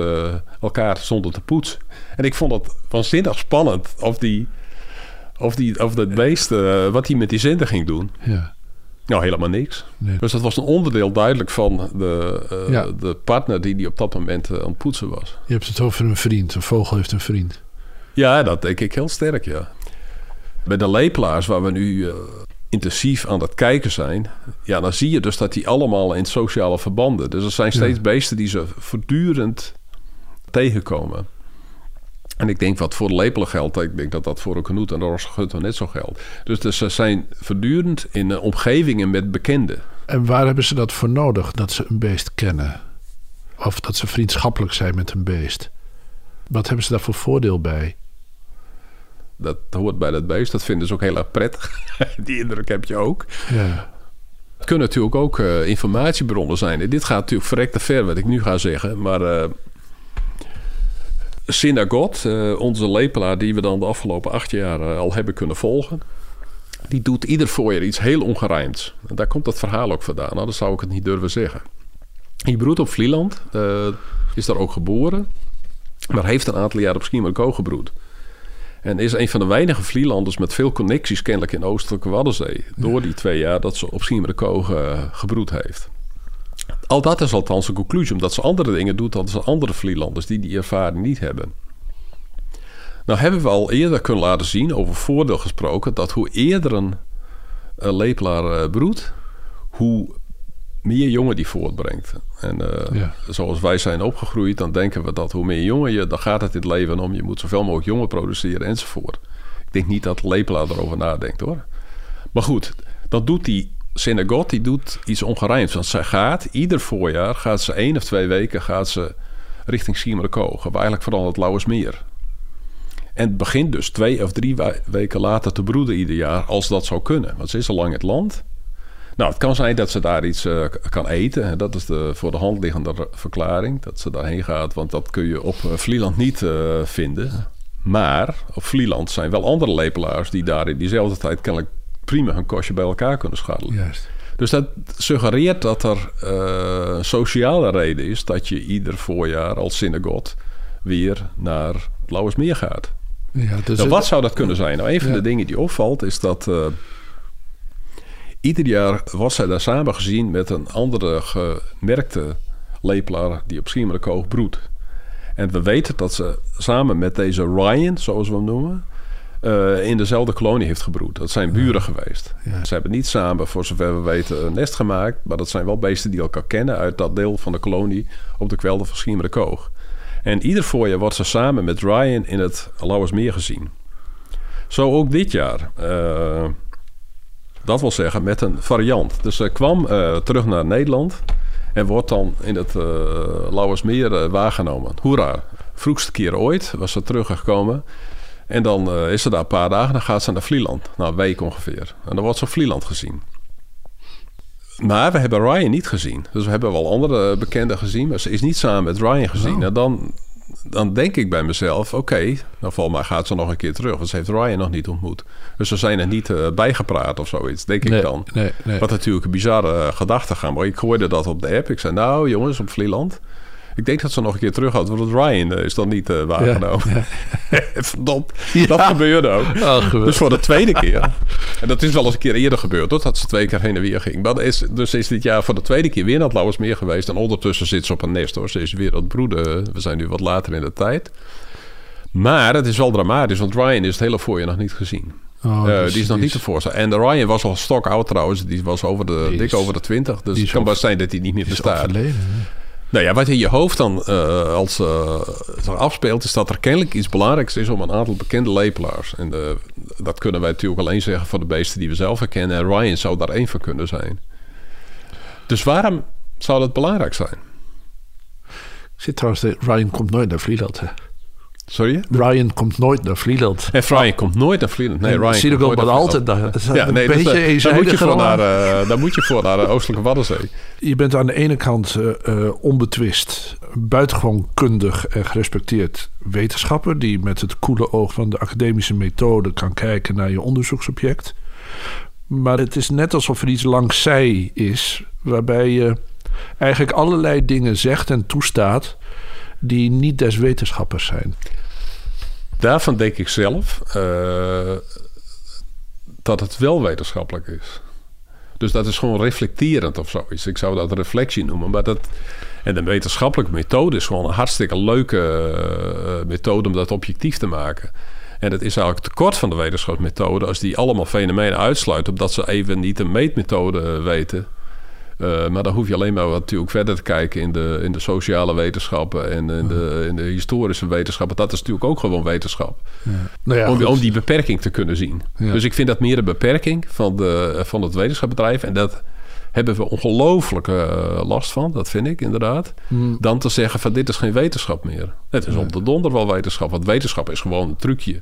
elkaar stonden te poetsen. En ik vond dat waanzinnig spannend. Of, die, of, die, of dat beest, wat hij met die zender ging doen. ja. Nou, helemaal niks. Nee. Dus dat was een onderdeel duidelijk van de, Ja. de partner die, die op dat moment eh, aan het poetsen was. Je hebt het over een vriend. Een vogel heeft een vriend. Ja, dat denk ik heel sterk, ja. Bij de lepelaars waar we nu eh, intensief aan het kijken zijn... ja, dan zie je dus dat die allemaal in sociale verbanden... dus er zijn steeds Ja. beesten die ze voortdurend tegenkomen. En ik denk wat voor de lepelen geldt... ik denk dat dat voor een knoet en de rossegutto net zo geldt. Dus, dus ze zijn voortdurend in eh, omgevingen met bekenden. En waar hebben ze dat voor nodig? Dat ze een beest kennen? Of dat ze vriendschappelijk zijn met een beest? Wat hebben ze daar voor voordeel bij? Dat hoort bij dat beest. Dat vinden ze ook heel erg prettig. Die indruk heb je ook. Ja. Het kunnen natuurlijk ook eh, informatiebronnen zijn. En dit gaat natuurlijk verrekt te ver wat ik nu ga zeggen. Maar eh Synagot, eh, onze lepelaar die we dan de afgelopen acht jaar al hebben kunnen volgen... die doet ieder voorjaar iets heel ongerijmds. En daar komt dat verhaal ook vandaan. Nou, dat zou ik het niet durven zeggen. Hij broedt op Vlieland. is daar ook geboren. Maar heeft een aantal jaar op Schiermonnikoog gebroed. En is een van de weinige Vlielanders met veel connecties kennelijk in Oostelijke Waddenzee. Door die twee jaar dat ze op Schiermonnikoog eh gebroed heeft. Al dat is althans een conclusie, omdat ze andere dingen doet dan ze andere Vlielanders die die ervaring niet hebben. Nou hebben we al eerder kunnen laten zien, over voordeel gesproken, dat hoe eerder een, een lepelaar eh, broedt, hoe meer jongen die voortbrengt. En eh, Ja. zoals wij zijn opgegroeid, dan denken we dat hoe meer jongen je, dan gaat het in het leven om. Je moet zoveel mogelijk jongen produceren enzovoort. Ik denk niet dat lepelaar erover nadenkt hoor. Maar goed, dan doet die Synagogue, die doet iets ongerijmds. Want zij gaat, ieder voorjaar gaat ze één of twee weken gaat ze richting. Waar eigenlijk vooral het Lauwersmeer. En begint dus twee of drie we- weken later te broeden ieder jaar, als dat zou kunnen. Want ze is al lang het land. Nou, het kan zijn dat ze daar iets eh, kan eten. En Dat is de voor de hand liggende verklaring. Dat ze daarheen gaat, want dat kun je op eh, Vlieland niet eh, vinden. Maar op Vlieland zijn wel andere lepelaars... die daar in diezelfde tijd kennelijk prima hun kostje bij elkaar kunnen scharrelen. Juist. Dus dat suggereert dat er een sociale reden is... dat je ieder voorjaar als synagoge weer naar Lauwersmeer gaat. Ja, dus Nou, wat zou dat kunnen zijn? Nou, een van Ja. de dingen die opvalt is dat ieder jaar was zij daar samen gezien met een andere gemerkte lepelaar die op Schiermonnikoog broedt. En we weten dat ze samen met deze Ryan, zoals we hem noemen, eh, in dezelfde kolonie heeft gebroed. Dat zijn buren geweest. Ja. Ze hebben niet samen, voor zover we weten, een nest gemaakt. Maar dat zijn wel beesten die elkaar kennen uit dat deel van de kolonie op de kwelder van Schiermonnikoog. En ieder voorjaar wordt ze samen met Ryan in het Lauwersmeer gezien. Zo ook dit jaar. Eh, dat wil zeggen met een variant. Dus ze kwam eh, terug naar Nederland en wordt dan in het eh Lauwersmeer eh, waargenomen. Hoera. Vroegste keer ooit was ze teruggekomen. En dan is ze daar een paar dagen. Dan gaat ze naar Vlieland. Nou, een week ongeveer. En dan wordt ze op Vlieland gezien. Maar we hebben Ryan niet gezien. Dus we hebben wel andere bekenden gezien. Maar ze is niet samen met Ryan gezien. Oh. En dan, dan denk ik bij mezelf... Oké, nou volgens mij gaat ze nog een keer terug. Want ze heeft Ryan nog niet ontmoet. Dus ze zijn er niet eh, bijgepraat of zoiets. Denk ik dan. Nee, nee. Wat natuurlijk een bizarre uh, gedachtegang. Maar ik hoorde dat op de app. Ik zei, nou jongens, op Vlieland. Ik denk dat ze nog een keer terug had. Want Ryan uh, is dan niet uh, waargenomen. Ja, ja. Verdomd, ja. dat gebeurde ook. Oh, dus voor de tweede keer. en dat is wel eens een keer eerder gebeurd. Hoor, dat ze twee keer heen en weer ging. Maar is, dus is dit jaar voor de tweede keer weer naar het Lauwersmeer geweest. En ondertussen zit ze op een nest hoor. Ze is weer aan het broeden. We zijn nu wat later in de tijd. Maar het is wel dramatisch. Want Ryan is het hele voorjaar nog niet gezien. Oh, Eh, dus die is nog niet te voorstellen. En de Ryan was al stok oud trouwens. Die was over de, Die dik is- over de 20. Dus het kan best zijn dat hij niet meer bestaat. Nou ja, wat in je hoofd dan eh, als zich afspeelt, is dat er kennelijk iets belangrijks is om een aantal bekende lepelaars. En eh, dat kunnen wij natuurlijk alleen zeggen voor de beesten die we zelf herkennen. En Ryan zou daar één van kunnen zijn. Dus waarom zou dat belangrijk zijn? Ik zit trouwens, de- Ryan komt nooit naar Vlieland. Hè. Sorry? Ryan komt nooit naar Vlieland. En Ryan komt nooit naar Vlieland. Nee, Ryan Seagull komt nooit altijd Vlieland. naar. Ja, een nee, dus, eh, daar, moet je voor naar, allemaal. eh, daar moet je voor naar de Oostelijke Waddenzee. Je bent aan de ene kant eh, eh, onbetwist, buitengewoon kundig en gerespecteerd wetenschapper... die met het koele oog van de academische methode kan kijken naar je onderzoeksobject. Maar het is net alsof er iets langs zij is... waarbij je eigenlijk allerlei dingen zegt en toestaat... die niet des wetenschappers zijn. Daarvan denk ik zelf eh, dat het wel wetenschappelijk is. Dus dat is gewoon reflecterend of zoiets. Ik zou dat reflectie noemen. Maar dat, en de wetenschappelijke methode is gewoon een hartstikke leuke eh, methode om dat objectief te maken. En het is eigenlijk tekort van de wetenschapsmethode als die allemaal fenomenen uitsluit, omdat ze even niet een meetmethode eh, weten. Eh, maar dan hoef je alleen maar wat natuurlijk verder te kijken in de, in de sociale wetenschappen en in de, in de historische wetenschappen. Dat is natuurlijk ook gewoon wetenschap. Nou ja, om, die beperking te kunnen zien. Ja. Dus ik vind dat meer een beperking van, de, van het wetenschapsbedrijf. En dat hebben we ongelooflijk eh, last van, dat vind ik inderdaad. Hmm. Dan te zeggen van dit is geen wetenschap meer. Het is op de donder wel wetenschap. Want wetenschap is gewoon een trucje.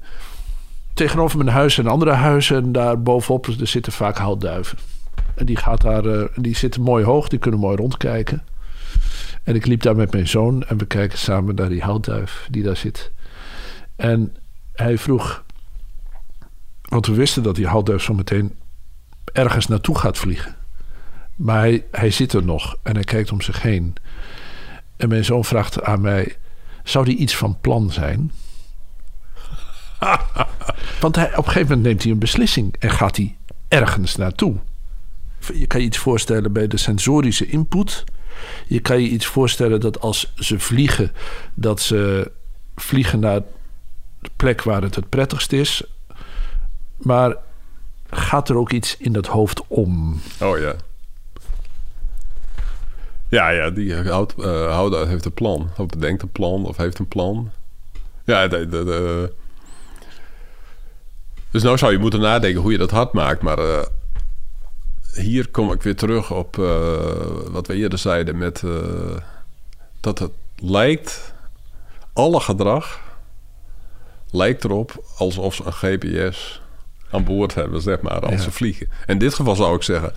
tegenover mijn huis zijn andere huizen. En daar bovenop er zitten vaak houtduiven. En die, gaat daar, eh, die zitten mooi hoog, die kunnen mooi rondkijken. En ik liep daar met mijn zoon en we kijken samen naar die houtduif die daar zit. En hij vroeg, want we wisten dat die houtduif zo meteen ergens naartoe gaat vliegen. Maar hij, hij zit er nog en hij kijkt om zich heen. En mijn zoon vraagt aan mij: zou die iets van plan zijn? Want hij, op een gegeven moment neemt hij een beslissing en gaat hij ergens naartoe. Je kan je iets voorstellen bij de sensorische input. Je kan je iets voorstellen dat als ze vliegen, dat ze vliegen naar de plek waar het het prettigst is. Maar gaat er ook iets in dat hoofd om? Oh ja. Ja, ja, die houd, eh houder heeft een plan. Of bedenkt een plan, of heeft een plan. Ja, de, de, de- Dus nou zou je moeten nadenken hoe je dat hard maakt. Maar eh, hier kom ik weer terug op eh, wat we eerder zeiden. Met, eh, dat het lijkt, alle gedrag lijkt erop alsof ze een GPS aan boord hebben, zeg maar, als Ja. ze vliegen. In dit geval zou ik zeggen,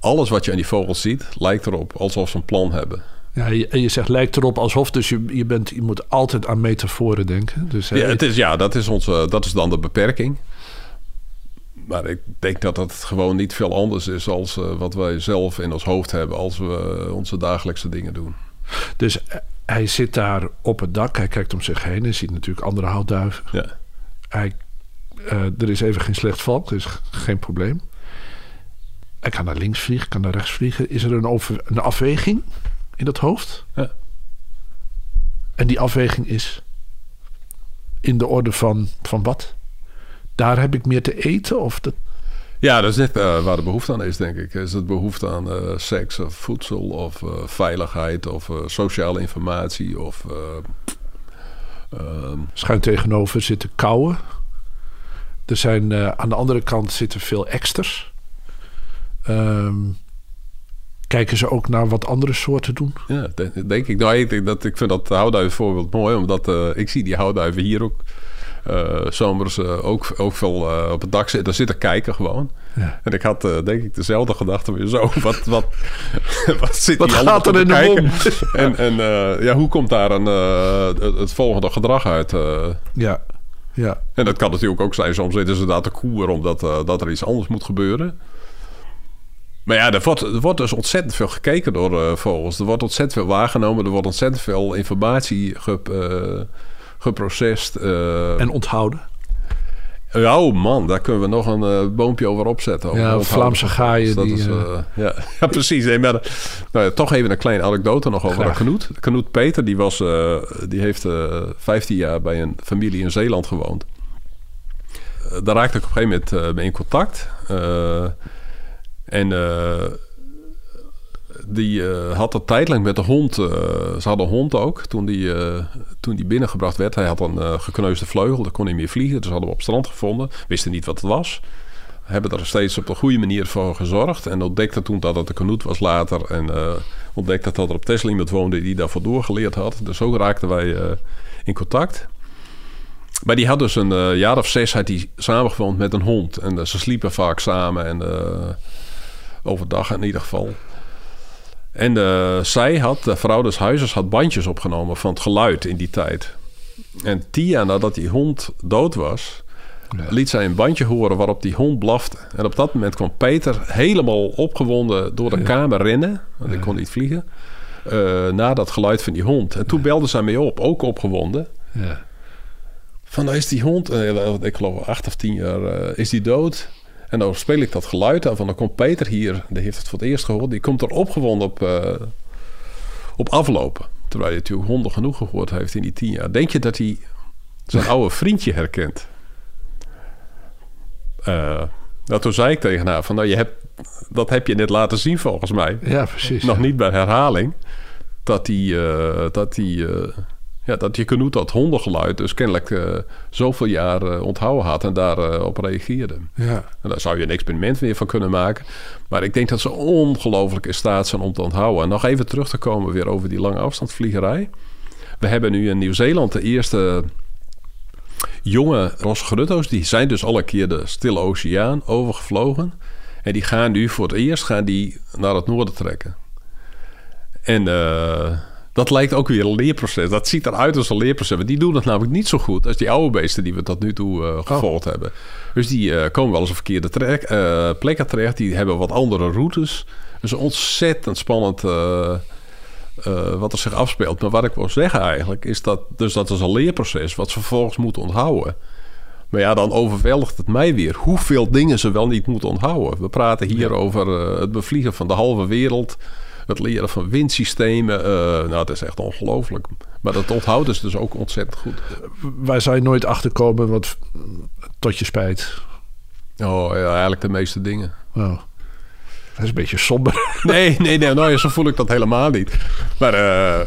alles wat je aan die vogels ziet, lijkt erop alsof ze een plan hebben. Ja, en je zegt lijkt erop alsof, dus je, je, bent, je moet altijd aan metaforen denken. Dus, Ja, het is, ja dat, is onze, dat is dan de beperking. Maar ik denk dat dat gewoon niet veel anders is als eh, wat wij zelf in ons hoofd hebben als we onze dagelijkse dingen doen. Dus eh, hij zit daar op het dak, hij kijkt om zich heen en ziet natuurlijk andere houtduiven. Ja. Hij, eh, er is even geen slecht valk, dus geen probleem. Hij kan naar links vliegen, kan naar rechts vliegen. Is er een, over, een afweging in dat hoofd? Ja. En die afweging is in de orde van, van wat? Daar heb ik meer te eten? Of dat, Ja, dat is net eh, waar de behoefte aan is, denk ik. Is het behoefte aan eh, seks of voedsel of eh, veiligheid of sociale informatie of... ehm, schuin tegenover zitten kauwen. Er zijn aan de andere kant zitten veel eksters. Ehm, kijken ze ook naar wat andere soorten doen? Ja, de- denk ik. Nou, ik, dat, ik vind dat houtduiven voorbeeld mooi, omdat ik zie die houtduiven hier ook. Eh zomers eh, ook, ook veel eh, op het dak zitten, zitten kijken gewoon. Ja. En ik had denk ik dezelfde gedachte weer zo. Wat, wat, wat zit Wat gaat er in de kijken? mond? En, en ja, hoe komt daar een, het, het volgende gedrag uit? Ja, ja. en dat kan natuurlijk ook zijn, soms zitten ze daar te koeren omdat dat er iets anders moet gebeuren. Maar ja, er wordt, er wordt dus ontzettend veel gekeken door vogels. Er wordt ontzettend veel waargenomen. Er wordt ontzettend veel informatie ge, geprocessed. eh. En onthouden. ja, oh man, daar kunnen we nog een eh, boompje over opzetten. over Ja, onthouden Vlaamse gaaien die, is, eh, ja. ja, precies. Nee, maar, nou toch even een kleine anekdote nog over Knoet. Knoet Peter, die, was, die heeft eh 15 jaar bij een familie in Zeeland gewoond. daar raakte ik op een gegeven moment mee in contact. en die had een tijd lang met de hond. ze hadden een hond ook toen die, toen die binnengebracht werd. Hij had een gekneusde vleugel, daar kon hij meer vliegen. Dus hadden we op strand gevonden. Wisten niet wat het was hebben er steeds op een goede manier voor gezorgd. En ontdekte toen dat het een kanoet was later. En ontdekte dat er op Tesla iemand woonde die daarvoor doorgeleerd had. Dus zo raakten wij in contact. Maar die had dus een jaar of zes had hij samengewoond met een hond. En ze sliepen vaak samen. En overdag in ieder geval. En zij had, de vrouw des huizes, had bandjes opgenomen van het geluid in die tijd. En tien jaar nadat die hond dood was, liet zij een bandje horen waarop die hond blafte. En op dat moment kwam Peter helemaal opgewonden door de kamer rennen. Want ik kon niet vliegen. Uh, na dat geluid van die hond. En toen belde zij mee op, ook opgewonden. Ja. Van, nou is die hond, uh, ik geloof acht of tien jaar, uh, is die dood? En dan speel ik dat geluid aan van, dan komt Peter hier, die heeft het voor het eerst gehoord. Die komt er opgewonden op, op aflopen. Terwijl hij natuurlijk honden genoeg gehoord heeft in die tien jaar. Denk je dat hij zijn oude vriendje herkent? Uh, nou, toen zei ik tegen haar van, nou, je hebt, dat heb je net laten zien volgens mij. Ja, precies. Nog niet bij herhaling. Dat die, uh, dat die, uh, ja, dat je kanoet dat hondengeluid dus kennelijk zoveel jaar onthouden had en daarop op reageerde. Ja. En daar zou je een experiment weer van kunnen maken. Maar ik denk dat ze ongelooflijk in staat zijn om te onthouden. En nog even terug te komen weer over die lange afstandsvliegerij. We hebben nu in Nieuw-Zeeland de eerste jonge Rosgrutto's, die zijn dus al een keer de Stille Oceaan overgevlogen. En die gaan nu voor het eerst gaan die naar het noorden trekken. En uh, dat lijkt ook weer een leerproces. Dat ziet eruit als een leerproces. Want die doen het namelijk niet zo goed als die oude beesten die we tot nu toe uh, gevolgd oh. hebben. Dus die uh, komen wel eens op verkeerde trek, plekken terecht. Die hebben wat andere routes. Dus ontzettend spannend uh, wat er zich afspeelt. Maar wat ik wil zeggen eigenlijk is dat, dus dat is een leerproces wat ze vervolgens moeten onthouden. Maar ja, dan overweldigt het mij weer hoeveel dingen ze wel niet moeten onthouden. We praten hier over uh, het bevliegen van de halve wereld, het leren van windsystemen. Uh, nou, het is echt ongelooflijk. Maar dat onthouden ze dus ook ontzettend goed. Waar zou je nooit achterkomen, wat tot je spijt? Oh ja, eigenlijk de meeste dingen. Oh. Dat is een beetje somber. Nee, nee, nee. Nou, zo voel ik dat helemaal niet. Maar uh,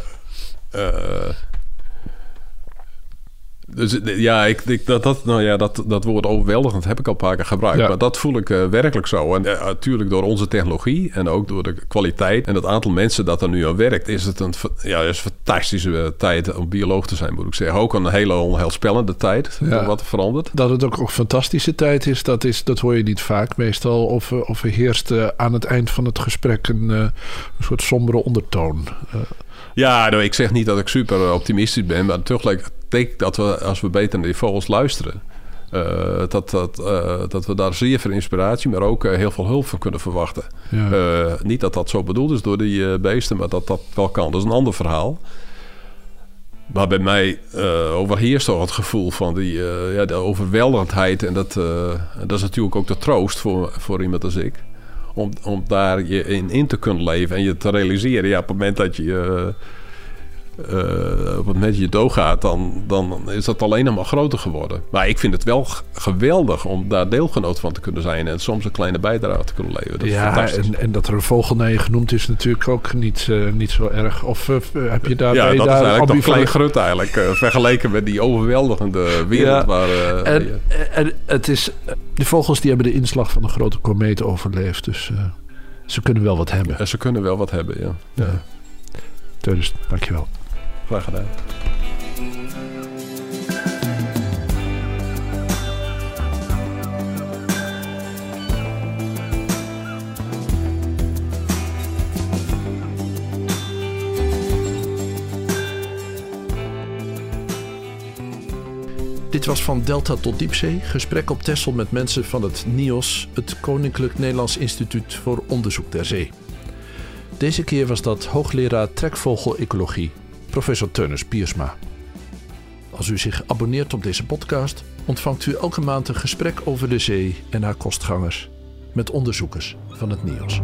dus ja, ik, ik, dat, dat, nou ja, dat, dat woord overweldigend heb ik al een paar keer gebruikt. Maar dat voel ik uh, werkelijk zo. En natuurlijk door onze technologie en ook door de kwaliteit en het aantal mensen dat er nu aan werkt, is het een, ja, is een fantastische tijd om bioloog te zijn, moet ik zeggen. Ook een hele onheilspellende tijd, ja. wat er verandert. Dat het ook een fantastische tijd is, dat, is, dat hoor je niet vaak meestal. Of, of er heerst aan het eind van het gesprek een, een soort sombere ondertoon. Ja, nou, ik zeg niet dat ik super optimistisch ben, maar tegelijk denk dat we, als we beter naar die vogels luisteren, uh, dat, dat, uh, dat we daar zeer veel inspiratie, maar ook uh, heel veel hulp van kunnen verwachten. Ja. niet dat dat zo bedoeld is door die beesten, maar dat dat wel kan. Dat is een ander verhaal. Maar bij mij overheerst toch het gevoel van die, ja, de overweldigendheid. En dat, dat is natuurlijk ook de troost voor, voor iemand als ik. Om, om daar je in, in te kunnen leven en je te realiseren. Ja, op het moment dat je uh, op het moment je doodgaat, dan, dan is dat alleen nog maar groter geworden. Maar ik vind het wel geweldig om daar deelgenoot van te kunnen zijn en soms een kleine bijdrage te kunnen leveren. Dat ja, en, en, dat er een vogel naar je genoemd is natuurlijk ook niet, uh, niet zo erg. Of uh, heb je daar... Ja, dat daar is eigenlijk nog klein grut eigenlijk, vergeleken met die overweldigende wereld. Ja, waar, en, en het is, de vogels die hebben de inslag van een grote komeet overleefd, dus ze kunnen wel wat hebben. En ze kunnen wel wat hebben, ja. ja. Dus, dankjewel. Gedaan. Dit was van Delta tot Diepzee. Gesprek op Texel met mensen van het NIOS, het Koninklijk Nederlands Instituut voor Onderzoek der Zee. Deze keer was dat hoogleraar trekvogel-ecologie professor Teunis Piersma. Als u zich abonneert op deze podcast, ontvangt u elke maand een gesprek over de zee en haar kostgangers met onderzoekers van het NIOS.